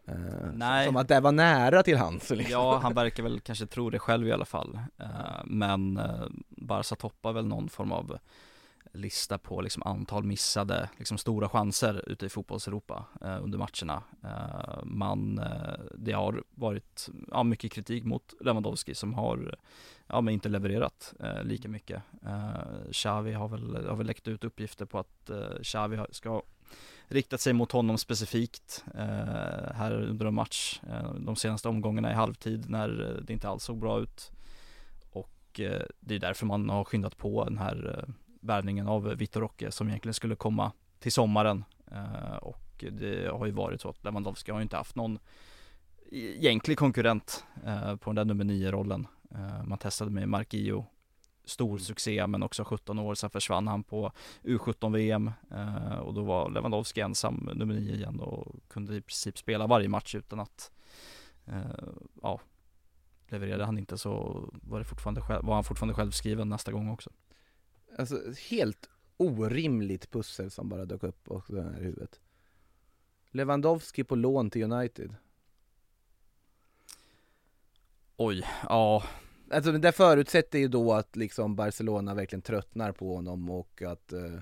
Eh, Nej. Som att det var nära till hans. Liksom. Ja, han verkar väl kanske tro det själv i alla fall. Eh, Men eh, Barca toppar väl någon form av lista på liksom antal missade liksom stora chanser ute i fotbollseuropa eh, under matcherna. Eh, man, eh, det har varit ja, mycket kritik mot Lewandowski som har ja, men inte levererat eh, lika mycket. Eh, Xavi har väl, har väl läckt ut uppgifter på att eh, Xavi ska ha riktat sig mot honom specifikt eh, här under en match eh, de senaste omgångarna i halvtid när det inte alls såg bra ut. Och eh, det är därför man har skyndat på den här eh, värvningen av Vitor Roque som egentligen skulle komma till sommaren. Eh, och det har ju varit så att Lewandowski har ju inte haft någon egentlig konkurrent eh, på den där nummer 9-rollen. Eh, man testade med Marquillo, stor succé men också 17 år, sen försvann han på U17-VM eh, och då var Lewandowski ensam nummer 9 igen och kunde i princip spela varje match utan att eh, ja, levererade han inte så var, det fortfarande själv, var han fortfarande självskriven nästa gång också. Alltså helt orimligt pussel som bara dök upp och det här i huvudet. Lewandowski på lån till United. Oj, ja, Alltså det förutsätter ju då att liksom Barcelona verkligen tröttnar på honom och att eh,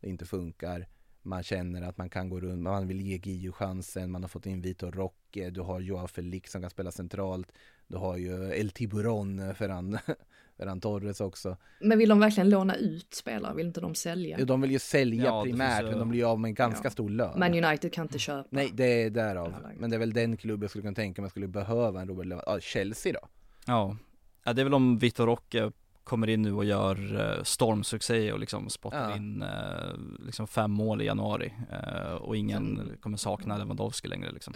det inte funkar. Man känner att man kan gå runt, man vill ge Gio chansen, man har fått in Vitor Roque, du har Joao Felix som kan spela centralt, du har ju El Tiburon, eh, Ferran, Ferran Torres också. men vill de verkligen låna ut spelare? Vill inte de sälja? Jo, De vill ju sälja Ja, primärt, men de blir ju av med en ganska Ja. stor lön. Man United kan inte köpa. Nej, det är därav. Men det är väl den klubb jag skulle kunna tänka mig skulle behöva en Robert Lewandowski. Ja, Chelsea då? ja. ja det är väl om Vitor Roque kommer in nu och gör eh, stormsuccé och liksom spottar Ja. in eh, liksom fem mål i januari eh, och ingen Sen- kommer sakna Lewandowski längre liksom.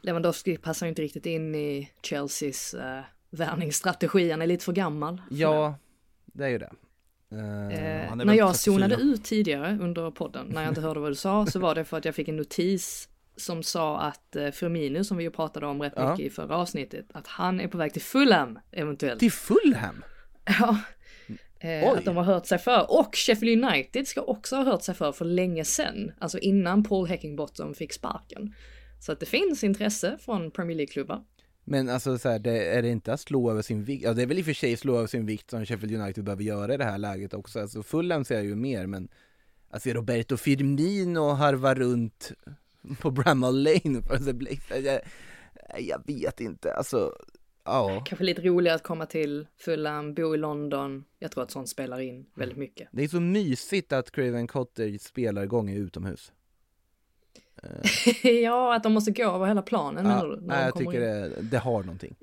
Lewandowski passar inte riktigt in i Chelseas värvningsstrategi, han är lite för gammal. för Ja, det är ju det. det. Eh, Eh, när jag 34. zonade ut tidigare under podden, när jag inte hörde vad du sa, så var det för att jag fick en notis som sa att uh, Firmino, som vi ju pratade om rätt Ja. mycket i förra avsnittet, att han är på väg till Fulham eventuellt. till Fulham? Ja. Eh, att de har hört sig för. Och Sheffield United ska också ha hört sig för för länge sedan. Alltså innan Paul Heckingbottom fick sparken. Så att det finns intresse från Premier League-klubbar. Men alltså så här, det, är det inte att slå över sin vikt? Ja det är väl i och för sig slå över sin vikt som Sheffield United behöver göra i det här läget också. Alltså Fulham ser jag ju mer men att se Roberto Firmino harva runt på Bramall Lane för att det blir, jag, jag vet inte, alltså ja. Kanske lite roligare att komma till Fulham, bo i London. Jag tror att sånt spelar in väldigt mycket. Det är så mysigt att Craven Cottage spelar gånger utomhus. ja, att de måste gå över hela planen Ja, när nej, jag tycker det, det har någonting.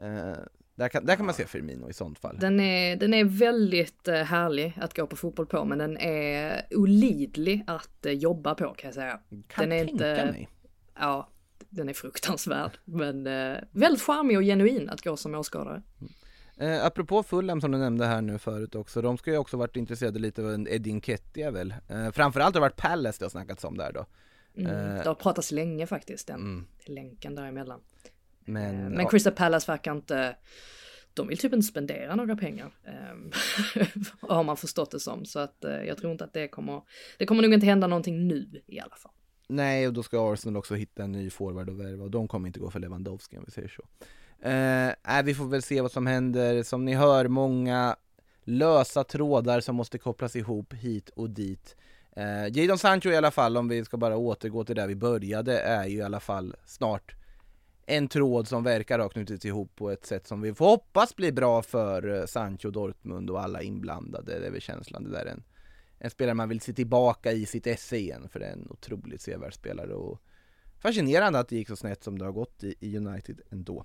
Eh, där, kan, där kan man se Firmino i sånt fall. Den är, den är väldigt eh, härlig att gå på fotboll på, men den är olidlig att eh, jobba på kan jag säga. kan den är tänka inte- mig. Ja, den är fruktansvärd, men eh, väldigt charmig och genuin att gå som åskådare. Eh, apropå Fulham som du nämnde här nu förut också, de ska ju också varit intresserade lite av Edin Kettia väl? Eh, framförallt har det varit Palace det har snackats om där då. Mm. Eh, det har pratats länge faktiskt, den mm. länken däremellan. Men, Men ja, Crystal Palace verkar inte, de vill typ inte spendera några pengar. ehm, har man förstått det som. Så att eh, jag tror inte att det kommer, det kommer nog inte hända någonting nu i alla fall. nej, och då ska Arsenal också hitta en ny forward och värva och de kommer inte gå för Lewandowski om vi säger så. Eh, vi får väl se vad som händer. Som ni hör, många lösa trådar som måste kopplas ihop hit och dit. Eh, Jadon Sancho i alla fall, om vi ska bara återgå till där vi började, är ju i alla fall snart en tråd som verkar ha knutits ihop på ett sätt som vi får hoppas blir bra för eh, Sancho, Dortmund och alla inblandade. Det är väl känslan. Det där är en, en spelare man vill se tillbaka i sitt esse igen, för det är en otroligt sevärd spelare och fascinerande att det gick så snett som det har gått i, i United ändå.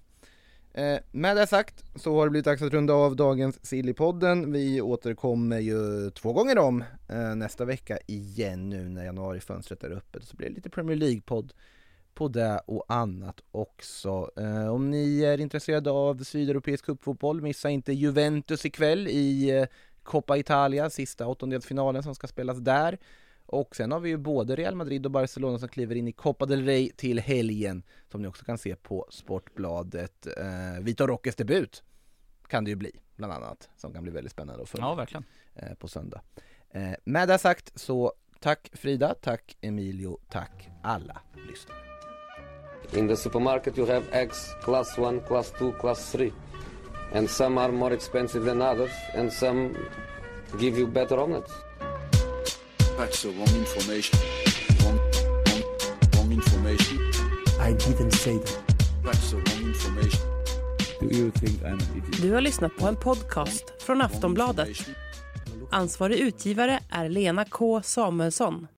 Eh, med det sagt så har det blivit dags att runda av dagens Sillypodden. Vi återkommer ju två gånger om eh, nästa vecka igen nu när januarifönstret är öppet. Så blir det lite Premier League-podd på det och annat också. Eh, om ni är intresserade av sydeuropeisk cupfotboll, missa inte Juventus ikväll i eh, Coppa Italia, sista åttondelsfinalen som ska spelas där. Och sen har vi ju både Real Madrid och Barcelona som kliver in i Copa del Rey till helgen som ni också kan se på Sportbladet. Eh, Vitor Roques debut kan det ju bli, bland annat, som kan bli väldigt spännande att följa Ja, verkligen. eh, på söndag. Eh, med det sagt så tack Frida, tack Emilio, tack alla lyssnare. In the supermarket, you have eggs class 1, class 2, class 3. And some are more expensive than others, and some give you better omelets. That's the wrong information. Wrong, wrong, wrong information. I didn't say that. That's the wrong information. Do you think I'm an idiot? Du har lyssnat på en podcast från Wrong Aftonbladet. information. Ansvarig utgivare är Lena K Samuelsson.